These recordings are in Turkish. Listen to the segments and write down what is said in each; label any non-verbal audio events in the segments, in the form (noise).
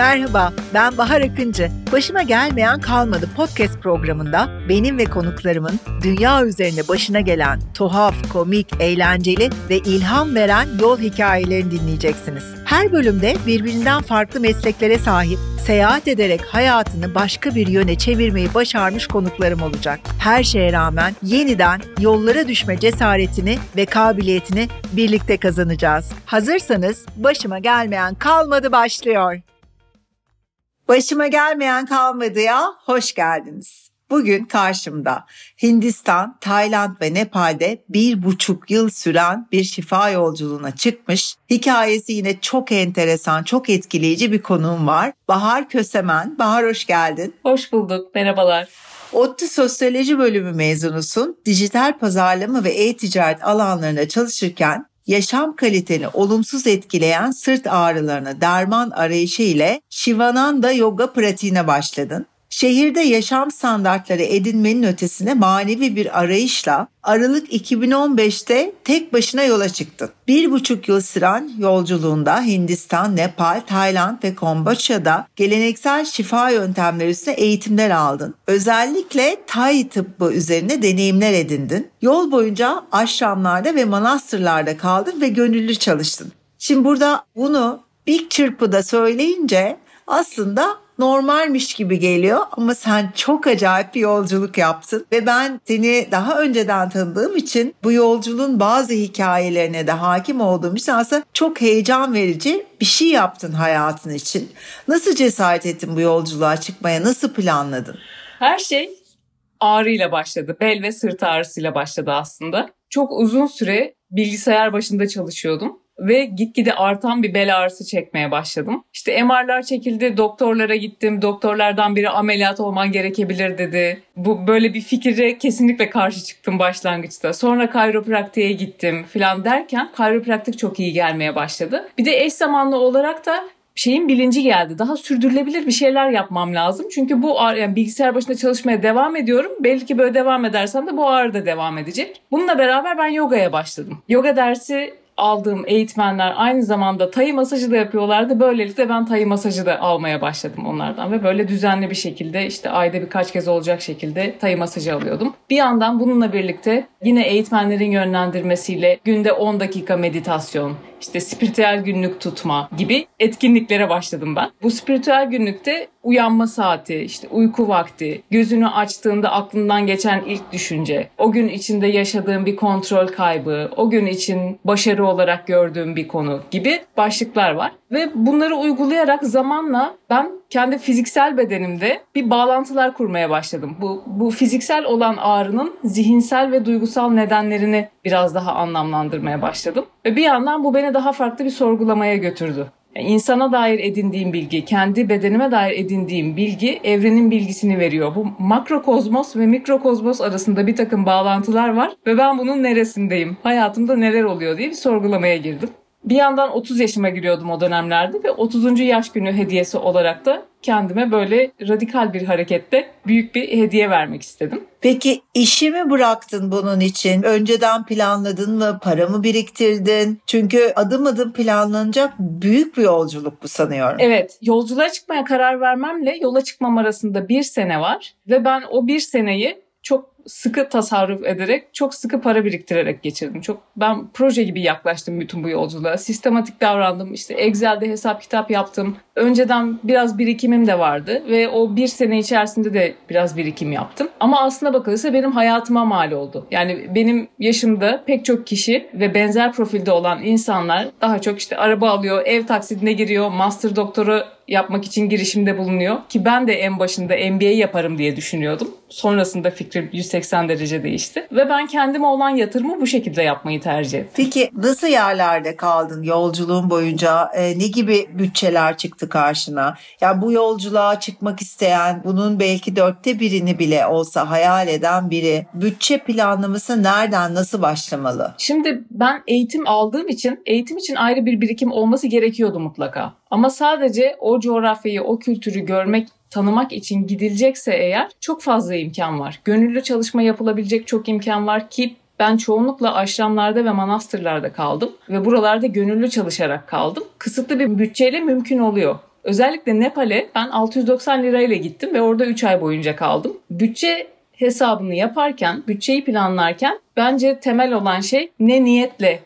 Merhaba, ben Bahar Akıncı. Başıma gelmeyen kalmadı podcast programında benim ve konuklarımın dünya üzerinde başına gelen tuhaf, komik, eğlenceli ve ilham veren yol hikayelerini dinleyeceksiniz. Her bölümde birbirinden farklı mesleklere sahip, seyahat ederek hayatını başka bir yöne çevirmeyi başarmış konuklarım olacak. Her şeye rağmen yeniden yollara düşme cesaretini ve kabiliyetini birlikte kazanacağız. Hazırsanız başıma gelmeyen kalmadı başlıyor. Başıma gelmeyen kalmadı ya, hoş geldiniz. Bugün karşımda Hindistan, Tayland ve Nepal'de bir buçuk yıl süren bir şifa yolculuğuna çıkmış. Hikayesi yine çok enteresan, çok etkileyici bir konuğum var. Bahar Kösemen. Bahar hoş geldin. Hoş bulduk, merhabalar. ODTÜ Sosyoloji bölümü mezunusun. Dijital pazarlama ve e-ticaret alanlarında çalışırken yaşam kaliteni olumsuz etkileyen sırt ağrılarına derman arayışı ile Shivananda yoga pratiğine başladın. Şehirde yaşam standartları edinmenin ötesine manevi bir arayışla Aralık 2015'te tek başına yola çıktın. Bir buçuk yıl süren yolculuğunda Hindistan, Nepal, Tayland ve Kamboçya'da geleneksel şifa yöntemleri üstüne eğitimler aldın. Özellikle Tay tıbbı üzerine deneyimler edindin. Yol boyunca aşramlarda ve manastırlarda kaldın ve gönüllü çalıştın. Şimdi burada bunu bir çırpıda söyleyince aslında normalmiş gibi geliyor ama sen çok acayip bir yolculuk yaptın ve ben seni daha önceden tanıdığım için bu yolculuğun bazı hikayelerine de hakim olduğum için aslında çok heyecan verici bir şey yaptın hayatın için. Nasıl cesaret ettin bu yolculuğa çıkmaya? Nasıl planladın? Her şey ağrıyla başladı. Bel ve sırt ağrısıyla başladı aslında. Çok uzun süre bilgisayar başında çalışıyordum ve gitgide artan bir bel ağrısı çekmeye başladım. İşte MR'lar çekildi, doktorlara gittim. Doktorlardan biri ameliyat olman gerekebilir dedi. Bu böyle bir fikire kesinlikle karşı çıktım başlangıçta. Sonra kayropraktiğe gittim falan derken kayropraktik çok iyi gelmeye başladı. Bir de eş zamanlı olarak da şeyin bilinci geldi. Daha sürdürülebilir bir şeyler yapmam lazım. Çünkü bu yani bilgisayar başında çalışmaya devam ediyorum. Belki böyle devam edersem de bu ağrı da devam edecek. Bununla beraber ben yogaya başladım. Yoga dersi aldığım eğitmenler aynı zamanda tayı masajı da yapıyorlardı. Böylelikle ben tayı masajı da almaya başladım onlardan ve böyle düzenli bir şekilde işte ayda birkaç kez olacak şekilde tayı masajı alıyordum. Bir yandan bununla birlikte yine eğitmenlerin yönlendirmesiyle günde 10 dakika meditasyon, işte spiritüel günlük tutma gibi etkinliklere başladım ben. Bu spiritüel günlükte uyanma saati, işte uyku vakti, gözünü açtığında aklından geçen ilk düşünce, o gün içinde yaşadığım bir kontrol kaybı, o gün için başarı olarak gördüğüm bir konu gibi başlıklar var. Ve bunları uygulayarak zamanla ben kendi fiziksel bedenimde bir bağlantılar kurmaya başladım. Bu, bu fiziksel olan ağrının zihinsel ve duygusal nedenlerini biraz daha anlamlandırmaya başladım. Ve bir yandan bu beni daha farklı bir sorgulamaya götürdü. Yani insana dair edindiğim bilgi, kendi bedenime dair edindiğim bilgi evrenin bilgisini veriyor. Bu makrokozmos ve mikrokozmos arasında bir takım bağlantılar var ve ben bunun neresindeyim, hayatımda neler oluyor diye bir sorgulamaya girdim. Bir yandan 30 yaşıma giriyordum o dönemlerde ve 30. yaş günü hediyesi olarak da kendime böyle radikal bir harekette büyük bir hediye vermek istedim. Peki işi mi bıraktın bunun için? Önceden planladın mı? Para mı biriktirdin? Çünkü adım adım planlanacak büyük bir yolculuk bu sanıyorum. Evet. Yolculuğa çıkmaya karar vermemle yola çıkmam arasında bir sene var. Ve ben o bir seneyi çok sıkı tasarruf ederek, çok sıkı para biriktirerek geçirdim. Çok ben proje gibi yaklaştım bütün bu yolculuğa. Sistematik davrandım. İşte Excel'de hesap kitap yaptım. Önceden biraz birikimim de vardı ve o bir sene içerisinde de biraz birikim yaptım. Ama aslına bakılırsa benim hayatıma mal oldu. Yani benim yaşımda pek çok kişi ve benzer profilde olan insanlar daha çok işte araba alıyor, ev taksidine giriyor, master doktoru yapmak için girişimde bulunuyor. Ki ben de en başında MBA yaparım diye düşünüyordum. Sonrasında fikrim 180 derece değişti. Ve ben kendime olan yatırımı bu şekilde yapmayı tercih ettim. Peki nasıl yerlerde kaldın yolculuğun boyunca? Ee, ne gibi bütçeler çıktı karşına? Yani bu yolculuğa çıkmak isteyen, bunun belki dörtte birini bile olsa hayal eden biri bütçe planlaması nereden, nasıl başlamalı? Şimdi ben eğitim aldığım için eğitim için ayrı bir birikim olması gerekiyordu mutlaka. Ama sadece o coğrafyayı, o kültürü görmek tanımak için gidilecekse eğer çok fazla imkan var. Gönüllü çalışma yapılabilecek çok imkan var ki ben çoğunlukla aşramlarda ve manastırlarda kaldım ve buralarda gönüllü çalışarak kaldım. Kısıtlı bir bütçeyle mümkün oluyor. Özellikle Nepal'e ben 690 lirayla gittim ve orada 3 ay boyunca kaldım. Bütçe hesabını yaparken, bütçeyi planlarken bence temel olan şey ne niyetle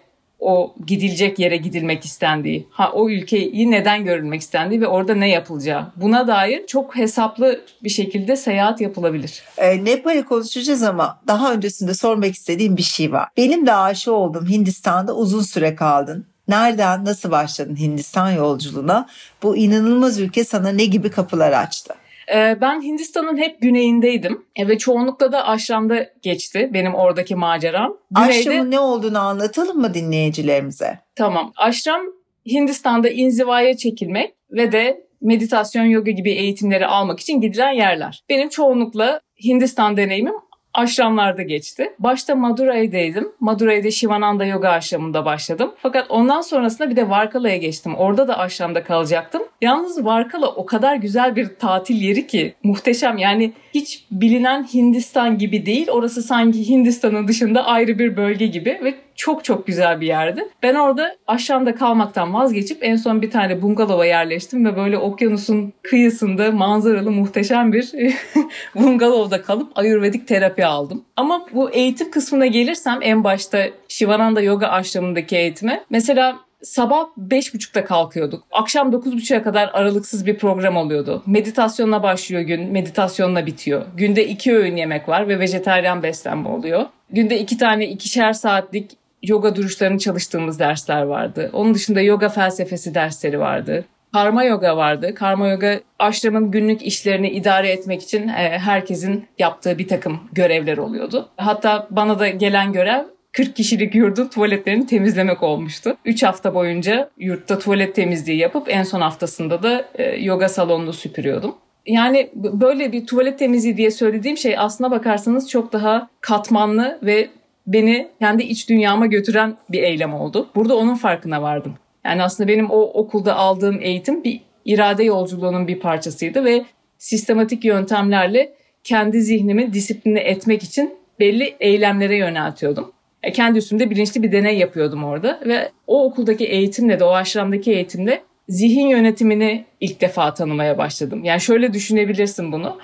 o gidilecek yere gidilmek istendiği, ha o ülkeyi neden görülmek istendiği ve orada ne yapılacağı. Buna dair çok hesaplı bir şekilde seyahat yapılabilir. E, Nepal'i konuşacağız ama daha öncesinde sormak istediğim bir şey var. Benim de aşık oldum Hindistan'da uzun süre kaldın. Nereden, nasıl başladın Hindistan yolculuğuna? Bu inanılmaz ülke sana ne gibi kapılar açtı? Ee, ben Hindistan'ın hep güneyindeydim e, ve çoğunlukla da aşramda geçti benim oradaki maceram. Güneyde... Aşramın ne olduğunu anlatalım mı dinleyicilerimize? Tamam. Aşram Hindistan'da inzivaya çekilmek ve de meditasyon, yoga gibi eğitimleri almak için gidilen yerler. Benim çoğunlukla Hindistan deneyimim aşramlarda geçti. Başta Madurai'deydim. Madurai'de Shivananda Yoga aşramında başladım. Fakat ondan sonrasında bir de Varkala'ya geçtim. Orada da aşramda kalacaktım. Yalnız Varkala o kadar güzel bir tatil yeri ki muhteşem. Yani hiç bilinen Hindistan gibi değil. Orası sanki Hindistan'ın dışında ayrı bir bölge gibi ve çok çok güzel bir yerdi. Ben orada aşağıda kalmaktan vazgeçip en son bir tane bungalova yerleştim ve böyle okyanusun kıyısında manzaralı muhteşem bir (laughs) bungalovda kalıp ayurvedik terapi aldım. Ama bu eğitim kısmına gelirsem en başta Shivananda Yoga aşramındaki eğitime mesela sabah 5.30'da kalkıyorduk. Akşam 9.30'a kadar aralıksız bir program oluyordu. Meditasyonla başlıyor gün, meditasyonla bitiyor. Günde iki öğün yemek var ve vejeteryan beslenme oluyor. Günde iki tane ikişer saatlik yoga duruşlarını çalıştığımız dersler vardı. Onun dışında yoga felsefesi dersleri vardı. Karma yoga vardı. Karma yoga aşramın günlük işlerini idare etmek için e, herkesin yaptığı bir takım görevler oluyordu. Hatta bana da gelen görev 40 kişilik yurdun tuvaletlerini temizlemek olmuştu. 3 hafta boyunca yurtta tuvalet temizliği yapıp en son haftasında da e, yoga salonunu süpürüyordum. Yani böyle bir tuvalet temizliği diye söylediğim şey aslına bakarsanız çok daha katmanlı ve beni kendi iç dünyama götüren bir eylem oldu. Burada onun farkına vardım. Yani aslında benim o okulda aldığım eğitim bir irade yolculuğunun bir parçasıydı ve sistematik yöntemlerle kendi zihnimi disipline etmek için belli eylemlere yöneltiyordum. E, kendi üstümde bilinçli bir deney yapıyordum orada ve o okuldaki eğitimle de o aşramdaki eğitimle zihin yönetimini ilk defa tanımaya başladım. Yani şöyle düşünebilirsin bunu.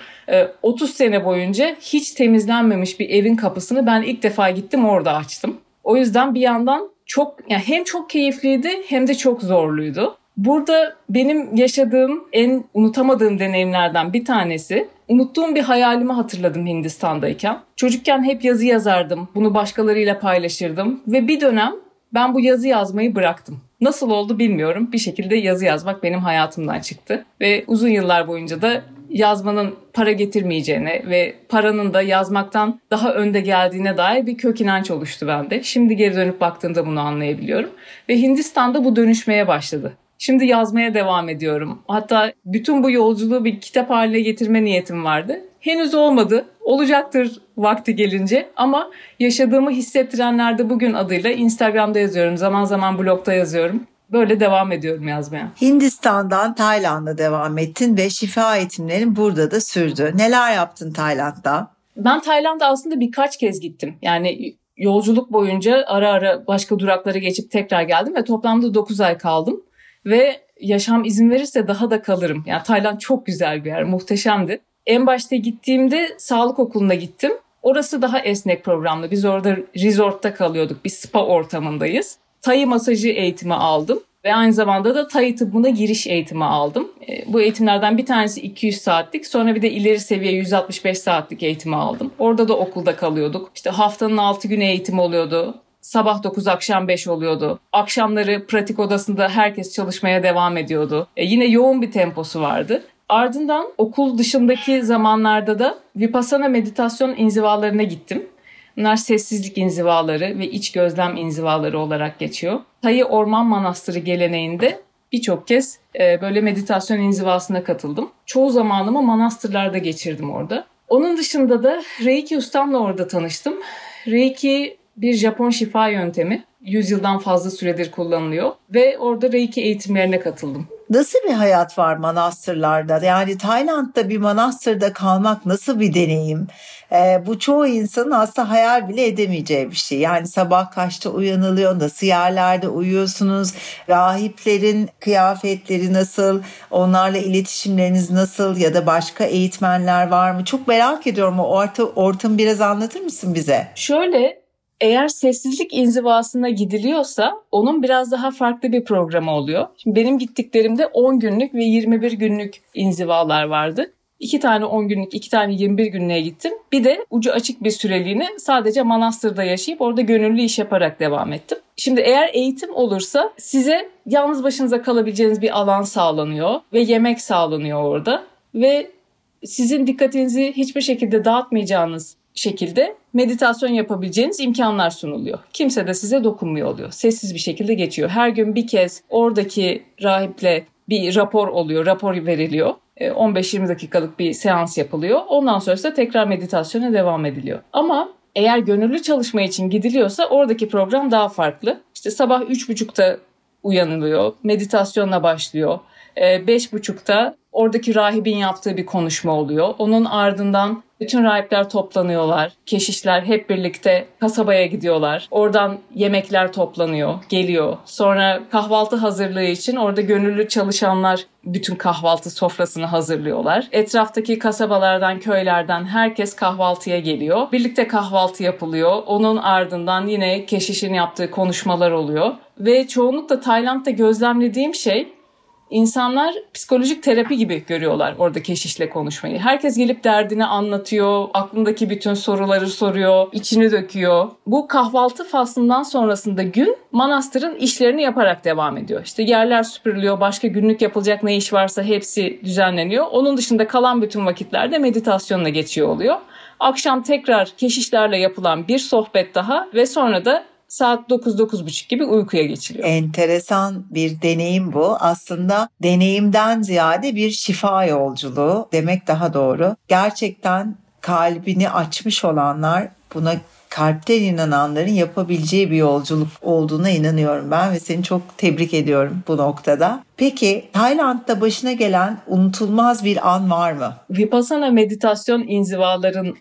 30 ee, sene boyunca hiç temizlenmemiş bir evin kapısını ben ilk defa gittim orada açtım. O yüzden bir yandan çok yani hem çok keyifliydi hem de çok zorluydu. Burada benim yaşadığım en unutamadığım deneyimlerden bir tanesi unuttuğum bir hayalimi hatırladım Hindistan'dayken. Çocukken hep yazı yazardım. Bunu başkalarıyla paylaşırdım ve bir dönem ben bu yazı yazmayı bıraktım. Nasıl oldu bilmiyorum. Bir şekilde yazı yazmak benim hayatımdan çıktı. Ve uzun yıllar boyunca da yazmanın para getirmeyeceğine ve paranın da yazmaktan daha önde geldiğine dair bir kök inanç oluştu bende. Şimdi geri dönüp baktığımda bunu anlayabiliyorum. Ve Hindistan'da bu dönüşmeye başladı. Şimdi yazmaya devam ediyorum. Hatta bütün bu yolculuğu bir kitap haline getirme niyetim vardı. Henüz olmadı. Olacaktır vakti gelince ama yaşadığımı hissettirenler de bugün adıyla Instagram'da yazıyorum. Zaman zaman blogda yazıyorum. Böyle devam ediyorum yazmaya. Hindistan'dan Tayland'a devam ettin ve şifa eğitimlerin burada da sürdü. Neler yaptın Tayland'da? Ben Tayland'a aslında birkaç kez gittim. Yani yolculuk boyunca ara ara başka durakları geçip tekrar geldim ve toplamda 9 ay kaldım. Ve yaşam izin verirse daha da kalırım. Yani Tayland çok güzel bir yer, muhteşemdi. En başta gittiğimde sağlık okuluna gittim. Orası daha esnek programlı. Biz orada resortta kalıyorduk. Bir spa ortamındayız. Tayı masajı eğitimi aldım. Ve aynı zamanda da Tayı tıbbına giriş eğitimi aldım. E, bu eğitimlerden bir tanesi 200 saatlik. Sonra bir de ileri seviye 165 saatlik eğitimi aldım. Orada da okulda kalıyorduk. İşte haftanın 6 günü eğitim oluyordu. Sabah 9 akşam 5 oluyordu. Akşamları pratik odasında herkes çalışmaya devam ediyordu. E, yine yoğun bir temposu vardı. Ardından okul dışındaki zamanlarda da Vipassana meditasyon inzivalarına gittim. Bunlar sessizlik inzivaları ve iç gözlem inzivaları olarak geçiyor. Tayı Orman Manastırı geleneğinde birçok kez e, böyle meditasyon inzivasına katıldım. Çoğu zamanımı manastırlarda geçirdim orada. Onun dışında da Reiki ustamla orada tanıştım. Reiki bir Japon şifa yöntemi. 100 yıldan fazla süredir kullanılıyor ve orada Reiki eğitimlerine katıldım. Nasıl bir hayat var manastırlarda? Yani Tayland'da bir manastırda kalmak nasıl bir deneyim? Ee, bu çoğu insanın aslında hayal bile edemeyeceği bir şey. Yani sabah kaçta uyanılıyor, nasıl yerlerde uyuyorsunuz, rahiplerin kıyafetleri nasıl, onlarla iletişimleriniz nasıl ya da başka eğitmenler var mı? Çok merak ediyorum o orta, ortamı biraz anlatır mısın bize? Şöyle eğer sessizlik inzivasına gidiliyorsa onun biraz daha farklı bir programı oluyor. Şimdi benim gittiklerimde 10 günlük ve 21 günlük inzivalar vardı. İki tane 10 günlük, iki tane 21 günlüğe gittim. Bir de ucu açık bir süreliğine sadece manastırda yaşayıp orada gönüllü iş yaparak devam ettim. Şimdi eğer eğitim olursa size yalnız başınıza kalabileceğiniz bir alan sağlanıyor ve yemek sağlanıyor orada ve sizin dikkatinizi hiçbir şekilde dağıtmayacağınız şekilde meditasyon yapabileceğiniz imkanlar sunuluyor. Kimse de size dokunmuyor oluyor. Sessiz bir şekilde geçiyor. Her gün bir kez oradaki rahiple bir rapor oluyor, rapor veriliyor. 15-20 e, dakikalık bir seans yapılıyor. Ondan sonrasında tekrar meditasyona devam ediliyor. Ama eğer gönüllü çalışma için gidiliyorsa oradaki program daha farklı. İşte sabah 3.30'da uyanılıyor, meditasyonla başlıyor. 5.30'da e, oradaki rahibin yaptığı bir konuşma oluyor. Onun ardından bütün rahipler toplanıyorlar. Keşişler hep birlikte kasabaya gidiyorlar. Oradan yemekler toplanıyor, geliyor. Sonra kahvaltı hazırlığı için orada gönüllü çalışanlar bütün kahvaltı sofrasını hazırlıyorlar. Etraftaki kasabalardan, köylerden herkes kahvaltıya geliyor. Birlikte kahvaltı yapılıyor. Onun ardından yine keşişin yaptığı konuşmalar oluyor. Ve çoğunlukla Tayland'da gözlemlediğim şey insanlar psikolojik terapi gibi görüyorlar orada keşişle konuşmayı. Herkes gelip derdini anlatıyor, aklındaki bütün soruları soruyor, içini döküyor. Bu kahvaltı faslından sonrasında gün manastırın işlerini yaparak devam ediyor. İşte yerler süpürülüyor, başka günlük yapılacak ne iş varsa hepsi düzenleniyor. Onun dışında kalan bütün vakitlerde meditasyonla geçiyor oluyor. Akşam tekrar keşişlerle yapılan bir sohbet daha ve sonra da saat 9-9.30 gibi uykuya geçiriyor. Enteresan bir deneyim bu. Aslında deneyimden ziyade bir şifa yolculuğu demek daha doğru. Gerçekten kalbini açmış olanlar buna kalpten inananların yapabileceği bir yolculuk olduğuna inanıyorum ben ve seni çok tebrik ediyorum bu noktada. Peki Tayland'da başına gelen unutulmaz bir an var mı? Vipassana meditasyon inzivaların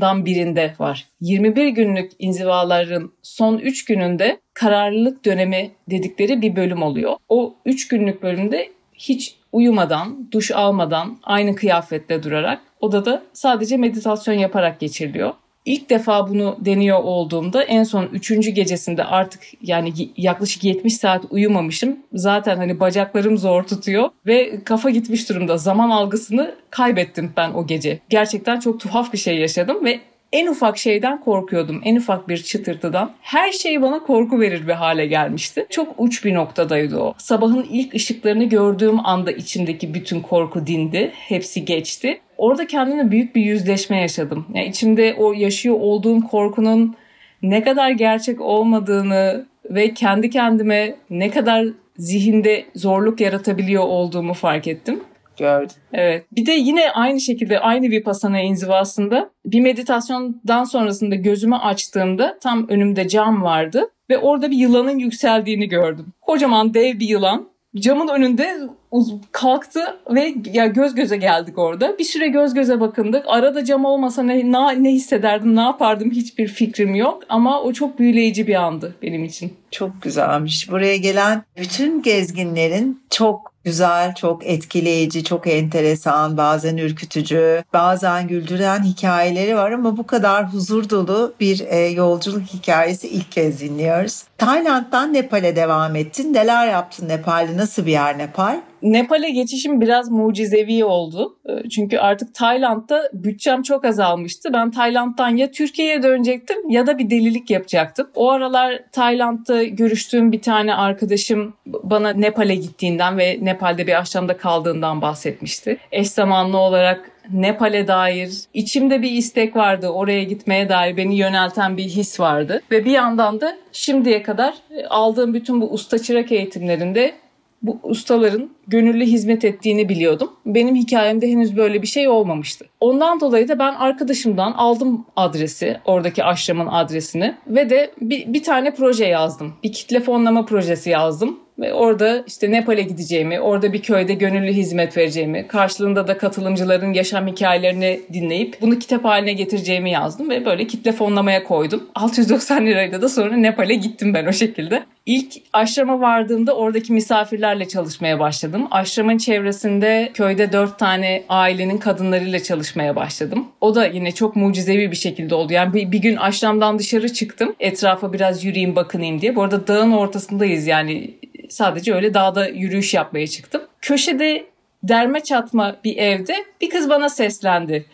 dan birinde var. 21 günlük inzivaların son 3 gününde kararlılık dönemi dedikleri bir bölüm oluyor. O 3 günlük bölümde hiç uyumadan, duş almadan, aynı kıyafette durarak odada sadece meditasyon yaparak geçiriliyor. İlk defa bunu deniyor olduğumda en son üçüncü gecesinde artık yani yaklaşık 70 saat uyumamışım. Zaten hani bacaklarım zor tutuyor ve kafa gitmiş durumda. Zaman algısını kaybettim ben o gece. Gerçekten çok tuhaf bir şey yaşadım ve en ufak şeyden korkuyordum. En ufak bir çıtırtıdan. Her şey bana korku verir bir hale gelmişti. Çok uç bir noktadaydı o. Sabahın ilk ışıklarını gördüğüm anda içimdeki bütün korku dindi. Hepsi geçti. Orada kendime büyük bir yüzleşme yaşadım. Yani içimde o yaşıyor olduğum korkunun ne kadar gerçek olmadığını ve kendi kendime ne kadar zihinde zorluk yaratabiliyor olduğumu fark ettim. Gördüm. Evet. Bir de yine aynı şekilde aynı Vipassana inzivasında bir meditasyondan sonrasında gözümü açtığımda tam önümde cam vardı ve orada bir yılanın yükseldiğini gördüm. Kocaman dev bir yılan camın önünde uz- kalktı ve ya göz göze geldik orada. Bir süre göz göze bakındık. Arada cam olmasa ne, ne, ne hissederdim, ne yapardım hiçbir fikrim yok. Ama o çok büyüleyici bir andı benim için. Çok güzelmiş. Buraya gelen bütün gezginlerin çok güzel, çok etkileyici, çok enteresan, bazen ürkütücü, bazen güldüren hikayeleri var ama bu kadar huzur dolu bir e, yolculuk hikayesi ilk kez dinliyoruz. Tayland'dan Nepal'e devam ettin. Neler yaptın Nepal'de? Nasıl bir yer Nepal? Nepal'e geçişim biraz mucizevi oldu. Ee, çünkü artık Tayland'da bütçem çok azalmıştı. Ben Tayland'dan ya Türkiye'ye dönecektim ya da bir delilik yapacaktım. O aralar Tayland'da görüştüğüm bir tane arkadaşım bana Nepal'e gittiğinden ve Nepal'de bir akşamda kaldığından bahsetmişti. Eş zamanlı olarak Nepal'e dair içimde bir istek vardı. Oraya gitmeye dair beni yönelten bir his vardı. Ve bir yandan da şimdiye kadar aldığım bütün bu usta çırak eğitimlerinde bu ustaların gönüllü hizmet ettiğini biliyordum. Benim hikayemde henüz böyle bir şey olmamıştı. Ondan dolayı da ben arkadaşımdan aldım adresi, oradaki aşramın adresini ve de bir, bir tane proje yazdım. Bir kitle fonlama projesi yazdım. Ve orada işte Nepal'e gideceğimi, orada bir köyde gönüllü hizmet vereceğimi, karşılığında da katılımcıların yaşam hikayelerini dinleyip bunu kitap haline getireceğimi yazdım ve böyle kitle fonlamaya koydum. (laughs) 690 lirayla da sonra Nepal'e gittim ben o şekilde. İlk aşrama vardığımda oradaki misafirlerle çalışmaya başladım. Aşramın çevresinde köyde dört tane ailenin kadınlarıyla çalışmaya başladım. O da yine çok mucizevi bir şekilde oldu. Yani bir, bir gün aşramdan dışarı çıktım. Etrafa biraz yürüyeyim bakınayım diye. Bu arada dağın ortasındayız yani sadece öyle dağda yürüyüş yapmaya çıktım. Köşede derme çatma bir evde bir kız bana seslendi.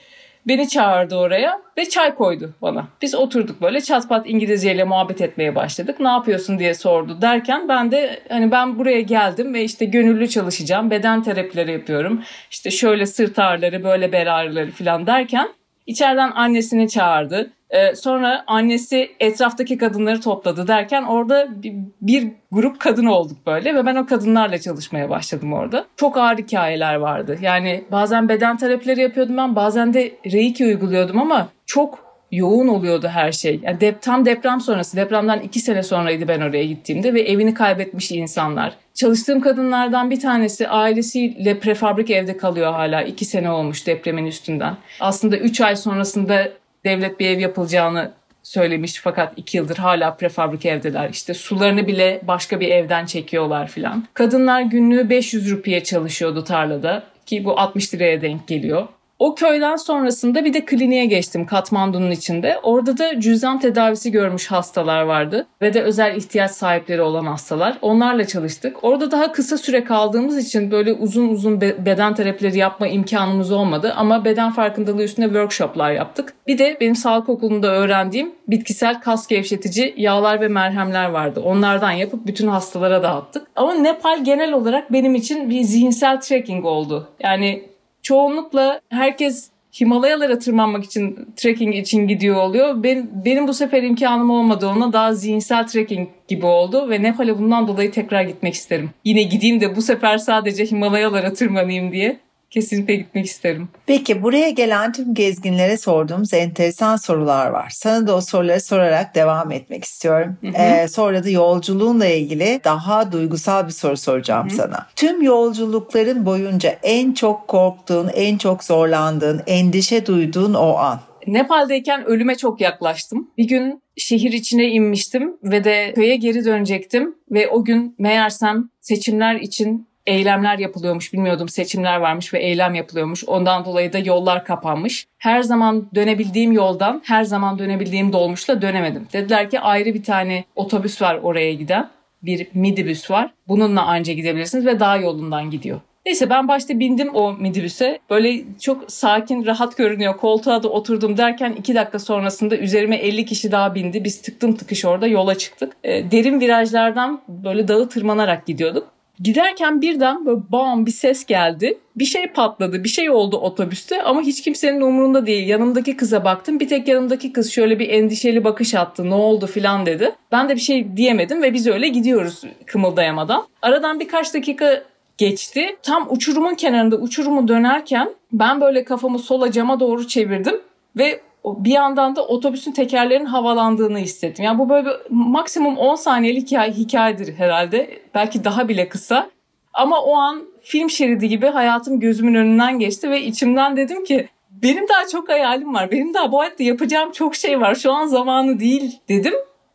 Beni çağırdı oraya ve çay koydu bana. Biz oturduk böyle çat pat İngilizceyle muhabbet etmeye başladık. Ne yapıyorsun diye sordu derken ben de hani ben buraya geldim ve işte gönüllü çalışacağım. Beden terapileri yapıyorum. İşte şöyle sırt ağrıları böyle bel ağrıları falan derken içeriden annesini çağırdı. Ee, sonra annesi etraftaki kadınları topladı derken orada bir, bir grup kadın olduk böyle ve ben o kadınlarla çalışmaya başladım orada. Çok ağır hikayeler vardı. Yani bazen beden terapileri yapıyordum ben bazen de reiki uyguluyordum ama çok yoğun oluyordu her şey. Yani dep tam deprem sonrası, depremden iki sene sonraydı ben oraya gittiğimde ve evini kaybetmiş insanlar. Çalıştığım kadınlardan bir tanesi ailesiyle prefabrik evde kalıyor hala. iki sene olmuş depremin üstünden. Aslında üç ay sonrasında devlet bir ev yapılacağını söylemiş fakat iki yıldır hala prefabrik evdeler. İşte sularını bile başka bir evden çekiyorlar filan. Kadınlar günlüğü 500 rupiye çalışıyordu tarlada ki bu 60 liraya denk geliyor. O köyden sonrasında bir de kliniğe geçtim Katmandu'nun içinde. Orada da cüzdan tedavisi görmüş hastalar vardı ve de özel ihtiyaç sahipleri olan hastalar. Onlarla çalıştık. Orada daha kısa süre kaldığımız için böyle uzun uzun beden terapileri yapma imkanımız olmadı ama beden farkındalığı üstüne workshoplar yaptık. Bir de benim sağlık okulunda öğrendiğim bitkisel kas gevşetici yağlar ve merhemler vardı. Onlardan yapıp bütün hastalara dağıttık. Ama Nepal genel olarak benim için bir zihinsel trekking oldu. Yani çoğunlukla herkes Himalayalara tırmanmak için trekking için gidiyor oluyor. Ben, benim bu sefer imkanım olmadı ona daha zihinsel trekking gibi oldu ve Nepal'e bundan dolayı tekrar gitmek isterim. Yine gideyim de bu sefer sadece Himalayalara tırmanayım diye kesinlikle gitmek isterim. Peki buraya gelen tüm gezginlere sorduğumuz enteresan sorular var. Sana da o soruları sorarak devam etmek istiyorum. Hı hı. Ee, sonra da yolculuğunla ilgili daha duygusal bir soru soracağım hı hı. sana. Tüm yolculukların boyunca en çok korktuğun, en çok zorlandığın, endişe duyduğun o an. Nepal'deyken ölüme çok yaklaştım. Bir gün şehir içine inmiştim ve de köye geri dönecektim ve o gün meğersem seçimler için eylemler yapılıyormuş bilmiyordum seçimler varmış ve eylem yapılıyormuş. Ondan dolayı da yollar kapanmış. Her zaman dönebildiğim yoldan her zaman dönebildiğim dolmuşla dönemedim. Dediler ki ayrı bir tane otobüs var oraya giden. Bir midibüs var. Bununla anca gidebilirsiniz ve dağ yolundan gidiyor. Neyse ben başta bindim o midibüse. Böyle çok sakin, rahat görünüyor. Koltuğa da oturdum derken iki dakika sonrasında üzerime 50 kişi daha bindi. Biz tıktım tıkış orada yola çıktık. E, derin virajlardan böyle dağı tırmanarak gidiyorduk. Giderken birden böyle bam bir ses geldi. Bir şey patladı, bir şey oldu otobüste ama hiç kimsenin umurunda değil. Yanımdaki kıza baktım. Bir tek yanımdaki kız şöyle bir endişeli bakış attı. Ne oldu filan dedi. Ben de bir şey diyemedim ve biz öyle gidiyoruz kımıldayamadan. Aradan birkaç dakika geçti. Tam uçurumun kenarında uçurumu dönerken ben böyle kafamı sola cama doğru çevirdim ve bir yandan da otobüsün tekerlerinin havalandığını hissettim. Yani bu böyle maksimum 10 saniyelik hikaye, hikayedir herhalde. Belki daha bile kısa. Ama o an film şeridi gibi hayatım gözümün önünden geçti ve içimden dedim ki benim daha çok hayalim var. Benim daha bu hayatta yapacağım çok şey var. Şu an zamanı değil dedim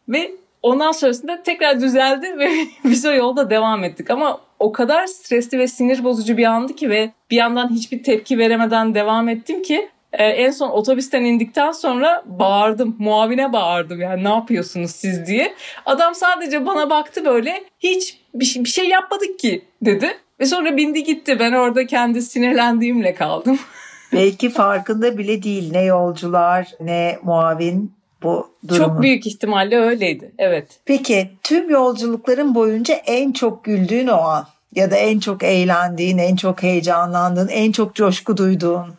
ve ondan sonrasında tekrar düzeldi ve (laughs) biz o yolda devam ettik. Ama o kadar stresli ve sinir bozucu bir andı ki ve bir yandan hiçbir tepki veremeden devam ettim ki ee, en son otobüsten indikten sonra bağırdım. Muavine bağırdım yani ne yapıyorsunuz siz diye. Adam sadece bana baktı böyle hiç bir şey, bir şey yapmadık ki dedi. Ve sonra bindi gitti. Ben orada kendi sinirlendiğimle kaldım. (laughs) Belki farkında bile değil ne yolcular ne muavin bu durumu. Çok büyük ihtimalle öyleydi. Evet. Peki tüm yolculukların boyunca en çok güldüğün o an ya da en çok eğlendiğin, en çok heyecanlandığın, en çok coşku duyduğun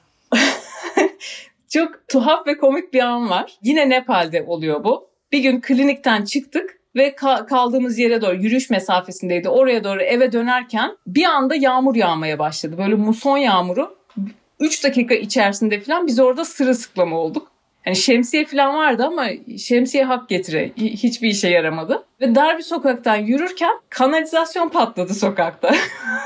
Çok tuhaf ve komik bir an var. Yine Nepal'de oluyor bu. Bir gün klinikten çıktık. ve kaldığımız yere doğru yürüyüş mesafesindeydi. Oraya doğru eve dönerken bir anda yağmur yağmaya başladı. Böyle muson yağmuru. 3 dakika içerisinde falan biz orada sırılsıklam olduk. Hani şemsiye falan vardı ama şemsiye hak getire. Hiçbir işe yaramadı. Ve dar bir sokaktan yürürken kanalizasyon patladı sokakta.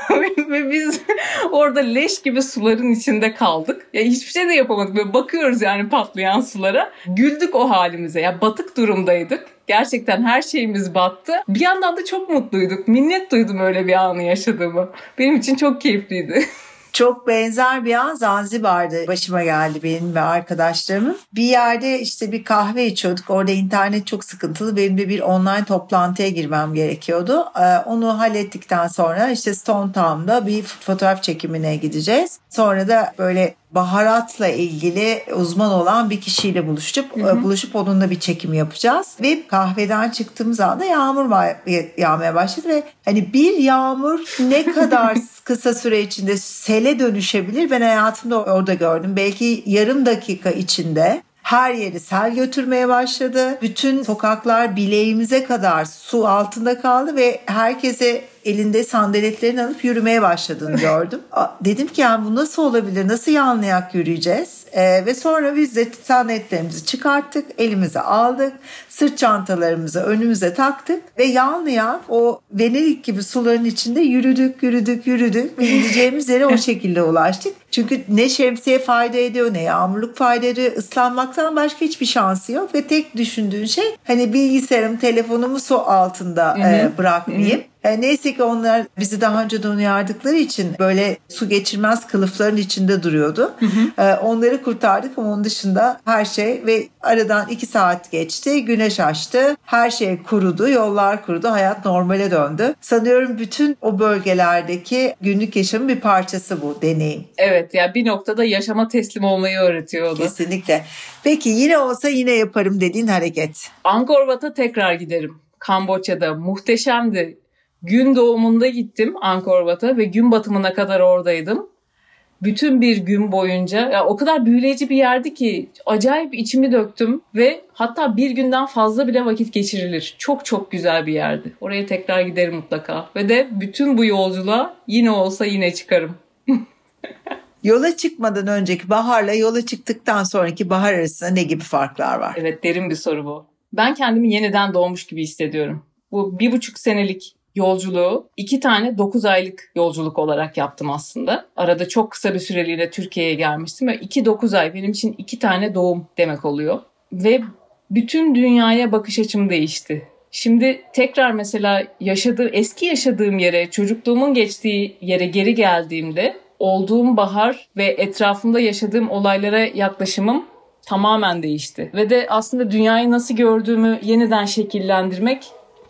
(laughs) Ve biz (laughs) orada leş gibi suların içinde kaldık. Ya hiçbir şey de yapamadık. Böyle bakıyoruz yani patlayan sulara. Güldük o halimize. Ya batık durumdaydık. Gerçekten her şeyimiz battı. Bir yandan da çok mutluyduk. Minnet duydum öyle bir anı yaşadığımı. Benim için çok keyifliydi. (laughs) Çok benzer bir an Zanzibar'da başıma geldi benim ve arkadaşlarımın. Bir yerde işte bir kahve içiyorduk. Orada internet çok sıkıntılı. Benim de bir online toplantıya girmem gerekiyordu. Ee, onu hallettikten sonra işte Stone Town'da bir fotoğraf çekimine gideceğiz. Sonra da böyle baharatla ilgili uzman olan bir kişiyle buluşup hı hı. buluşup onunla bir çekim yapacağız ve kahveden çıktığımız anda yağmur yağmaya başladı ve hani bir yağmur ne kadar (laughs) kısa süre içinde sele dönüşebilir ben hayatımda orada gördüm. Belki yarım dakika içinde her yeri sel götürmeye başladı. Bütün sokaklar bileğimize kadar su altında kaldı ve herkese elinde sandaletlerini alıp yürümeye başladığını (laughs) gördüm. Dedim ki yani bu nasıl olabilir? Nasıl yanlayak yürüyeceğiz? Ee, ve sonra biz de sandaletlerimizi çıkarttık, elimize aldık, sırt çantalarımızı önümüze taktık ve yanlayak o Venedik gibi suların içinde yürüdük, yürüdük, yürüdük ve gideceğimiz yere o (laughs) şekilde ulaştık. Çünkü ne şemsiye fayda ediyor ne yağmurluk fayda ediyor. Islanmaktan başka hiçbir şansı yok ve tek düşündüğün şey hani bilgisayarım, telefonumu su altında e, bırakmayayım. E, neyse ki onlar bizi daha önceden uyardıkları için böyle su geçirmez kılıfların içinde duruyordu. Hı hı. E, onları kurtardık ama onun dışında her şey ve aradan iki saat geçti. Güneş açtı. Her şey kurudu. Yollar kurudu. Hayat normale döndü. Sanıyorum bütün o bölgelerdeki günlük yaşamın bir parçası bu deneyim. Evet ya yani bir noktada yaşama teslim olmayı öğretiyor o da. Kesinlikle. Peki yine olsa yine yaparım dediğin hareket. Angkor Wat'a tekrar giderim. Kamboçya'da muhteşemdi. Gün doğumunda gittim Angkor Wat'a ve gün batımına kadar oradaydım. Bütün bir gün boyunca ya o kadar büyüleyici bir yerdi ki acayip içimi döktüm ve hatta bir günden fazla bile vakit geçirilir. Çok çok güzel bir yerdi. Oraya tekrar giderim mutlaka ve de bütün bu yolculuğa yine olsa yine çıkarım. (laughs) Yola çıkmadan önceki baharla yola çıktıktan sonraki bahar arasında ne gibi farklar var? Evet derin bir soru bu. Ben kendimi yeniden doğmuş gibi hissediyorum. Bu bir buçuk senelik yolculuğu iki tane 9 aylık yolculuk olarak yaptım aslında. Arada çok kısa bir süreliğine Türkiye'ye gelmiştim ve 2-9 ay benim için iki tane doğum demek oluyor. Ve bütün dünyaya bakış açım değişti. Şimdi tekrar mesela yaşadığı eski yaşadığım yere, çocukluğumun geçtiği yere geri geldiğimde olduğum bahar ve etrafımda yaşadığım olaylara yaklaşımım tamamen değişti. Ve de aslında dünyayı nasıl gördüğümü yeniden şekillendirmek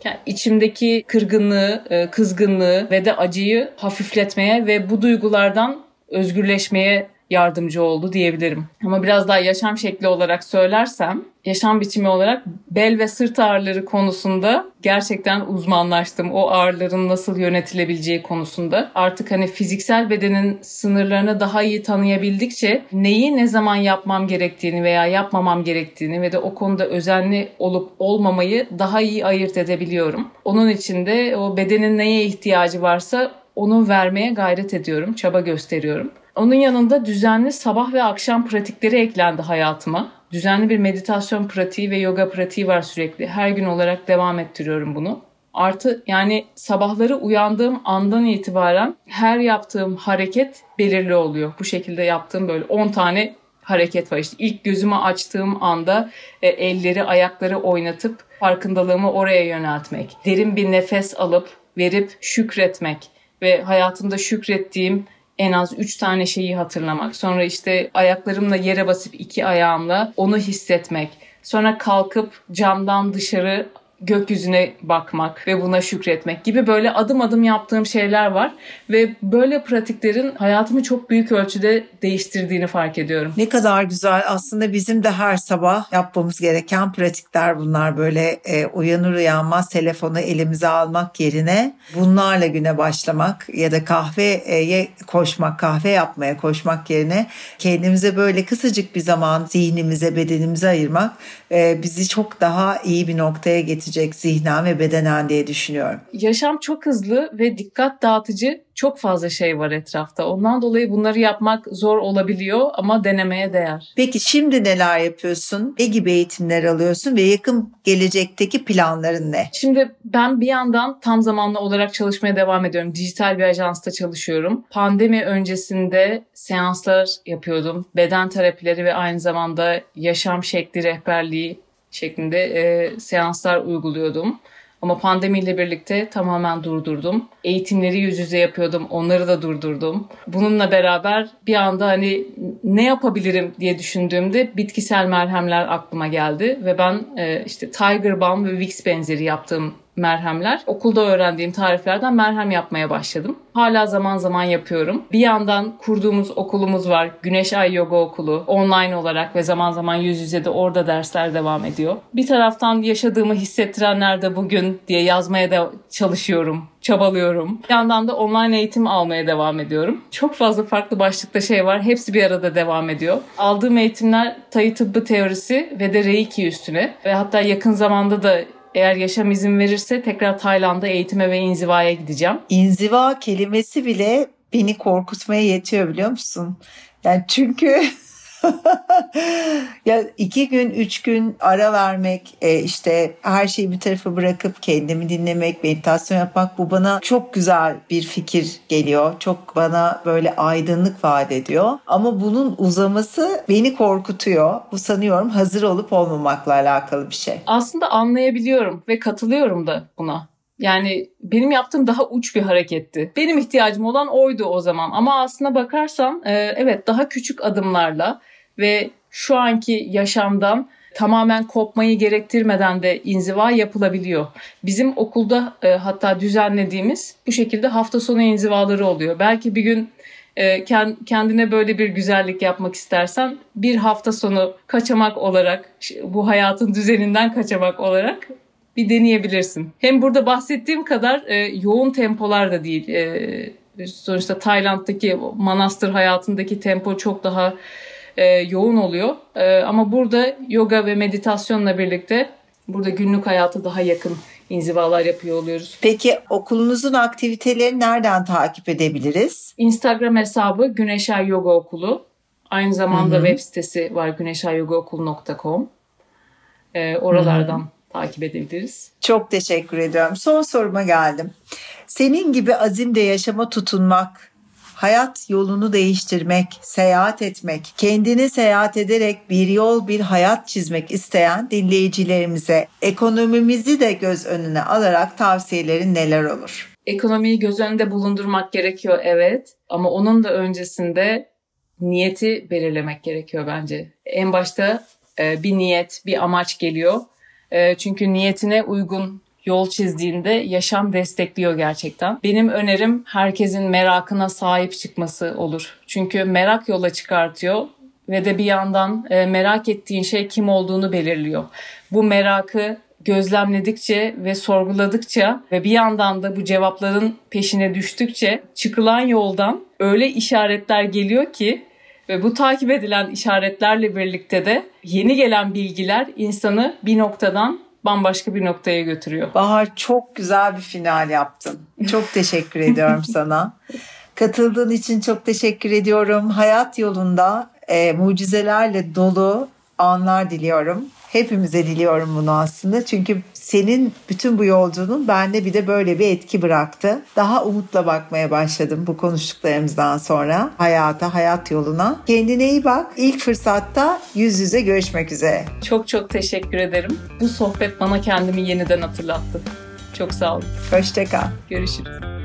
yani içimdeki kırgınlığı, e, kızgınlığı ve de acıyı hafifletmeye ve bu duygulardan özgürleşmeye yardımcı oldu diyebilirim. Ama biraz daha yaşam şekli olarak söylersem, yaşam biçimi olarak bel ve sırt ağrıları konusunda gerçekten uzmanlaştım. O ağrıların nasıl yönetilebileceği konusunda. Artık hani fiziksel bedenin sınırlarını daha iyi tanıyabildikçe neyi ne zaman yapmam gerektiğini veya yapmamam gerektiğini ve de o konuda özenli olup olmamayı daha iyi ayırt edebiliyorum. Onun için de o bedenin neye ihtiyacı varsa onu vermeye gayret ediyorum, çaba gösteriyorum. Onun yanında düzenli sabah ve akşam pratikleri eklendi hayatıma. Düzenli bir meditasyon pratiği ve yoga pratiği var sürekli. Her gün olarak devam ettiriyorum bunu. Artı yani sabahları uyandığım andan itibaren her yaptığım hareket belirli oluyor. Bu şekilde yaptığım böyle 10 tane hareket var. İşte ilk gözümü açtığım anda e, elleri ayakları oynatıp farkındalığımı oraya yöneltmek. Derin bir nefes alıp verip şükretmek ve hayatımda şükrettiğim en az 3 tane şeyi hatırlamak. Sonra işte ayaklarımla yere basıp iki ayağımla onu hissetmek. Sonra kalkıp camdan dışarı gökyüzüne bakmak ve buna şükretmek gibi böyle adım adım yaptığım şeyler var. Ve böyle pratiklerin hayatımı çok büyük ölçüde değiştirdiğini fark ediyorum. Ne kadar güzel. Aslında bizim de her sabah yapmamız gereken pratikler bunlar. Böyle e, uyanır uyanmaz telefonu elimize almak yerine bunlarla güne başlamak ya da kahveye koşmak kahve yapmaya koşmak yerine kendimize böyle kısacık bir zaman zihnimize bedenimize ayırmak bizi çok daha iyi bir noktaya getirecek zihnen ve bedenen diye düşünüyorum. Yaşam çok hızlı ve dikkat dağıtıcı çok fazla şey var etrafta. Ondan dolayı bunları yapmak zor olabiliyor ama denemeye değer. Peki şimdi neler yapıyorsun? Ne gibi eğitimler alıyorsun ve yakın gelecekteki planların ne? Şimdi ben bir yandan tam zamanlı olarak çalışmaya devam ediyorum. Dijital bir ajansta çalışıyorum. Pandemi öncesinde seanslar yapıyordum. Beden terapileri ve aynı zamanda yaşam şekli rehberliği şeklinde e, seanslar uyguluyordum. Ama pandemiyle birlikte tamamen durdurdum. Eğitimleri yüz yüze yapıyordum. Onları da durdurdum. Bununla beraber bir anda hani ne yapabilirim diye düşündüğümde bitkisel merhemler aklıma geldi ve ben e, işte Tiger Balm ve Vicks benzeri yaptığım merhemler. Okulda öğrendiğim tariflerden merhem yapmaya başladım. Hala zaman zaman yapıyorum. Bir yandan kurduğumuz okulumuz var. Güneş Ay Yoga Okulu. Online olarak ve zaman zaman yüz yüze de orada dersler devam ediyor. Bir taraftan yaşadığımı hissettirenler de bugün diye yazmaya da çalışıyorum çabalıyorum. Bir yandan da online eğitim almaya devam ediyorum. Çok fazla farklı başlıkta şey var. Hepsi bir arada devam ediyor. Aldığım eğitimler tayı tıbbı teorisi ve de Reiki üstüne. Ve hatta yakın zamanda da eğer yaşam izin verirse tekrar Tayland'a eğitime ve inzivaya gideceğim. İnziva kelimesi bile beni korkutmaya yetiyor biliyor musun? Yani çünkü (laughs) (laughs) ya iki gün, üç gün ara vermek, e, işte her şeyi bir tarafa bırakıp kendimi dinlemek, meditasyon yapmak bu bana çok güzel bir fikir geliyor. Çok bana böyle aydınlık vaat ediyor. Ama bunun uzaması beni korkutuyor. Bu sanıyorum hazır olup olmamakla alakalı bir şey. Aslında anlayabiliyorum ve katılıyorum da buna. Yani benim yaptığım daha uç bir hareketti. Benim ihtiyacım olan oydu o zaman. Ama aslına bakarsan e, evet daha küçük adımlarla ve şu anki yaşamdan tamamen kopmayı gerektirmeden de inziva yapılabiliyor. Bizim okulda e, hatta düzenlediğimiz bu şekilde hafta sonu inzivaları oluyor. Belki bir gün e, kendine böyle bir güzellik yapmak istersen bir hafta sonu kaçamak olarak bu hayatın düzeninden kaçamak olarak bir deneyebilirsin. Hem burada bahsettiğim kadar e, yoğun tempolar da değil. E, sonuçta Tayland'daki manastır hayatındaki tempo çok daha e, yoğun oluyor. E, ama burada yoga ve meditasyonla birlikte burada günlük hayata daha yakın inzivalar yapıyor oluyoruz. Peki okulunuzun aktiviteleri nereden takip edebiliriz? Instagram hesabı Güneşay Yoga Okulu. Aynı zamanda Hı-hı. web sitesi var güneşayyogaokulu.com. Ee, oralardan Hı-hı. Takip edebiliriz. Çok teşekkür ediyorum. Son soruma geldim. Senin gibi azimde yaşama tutunmak hayat yolunu değiştirmek, seyahat etmek, kendini seyahat ederek bir yol, bir hayat çizmek isteyen dinleyicilerimize ekonomimizi de göz önüne alarak tavsiyelerin neler olur? Ekonomiyi göz önünde bulundurmak gerekiyor evet ama onun da öncesinde niyeti belirlemek gerekiyor bence. En başta e, bir niyet, bir amaç geliyor. E, çünkü niyetine uygun yol çizdiğinde yaşam destekliyor gerçekten. Benim önerim herkesin merakına sahip çıkması olur. Çünkü merak yola çıkartıyor ve de bir yandan e, merak ettiğin şey kim olduğunu belirliyor. Bu merakı gözlemledikçe ve sorguladıkça ve bir yandan da bu cevapların peşine düştükçe çıkılan yoldan öyle işaretler geliyor ki ve bu takip edilen işaretlerle birlikte de yeni gelen bilgiler insanı bir noktadan bambaşka bir noktaya götürüyor. Bahar çok güzel bir final yaptın. Çok (laughs) teşekkür ediyorum sana. Katıldığın için çok teşekkür ediyorum. Hayat yolunda e, mucizelerle dolu anlar diliyorum. Hepimize diliyorum bunu aslında. Çünkü senin bütün bu yolculuğun bende bir de böyle bir etki bıraktı. Daha umutla bakmaya başladım bu konuştuklarımızdan sonra. Hayata, hayat yoluna. Kendine iyi bak. İlk fırsatta yüz yüze görüşmek üzere. Çok çok teşekkür ederim. Bu sohbet bana kendimi yeniden hatırlattı. Çok sağ olun. Hoşçakal. Görüşürüz.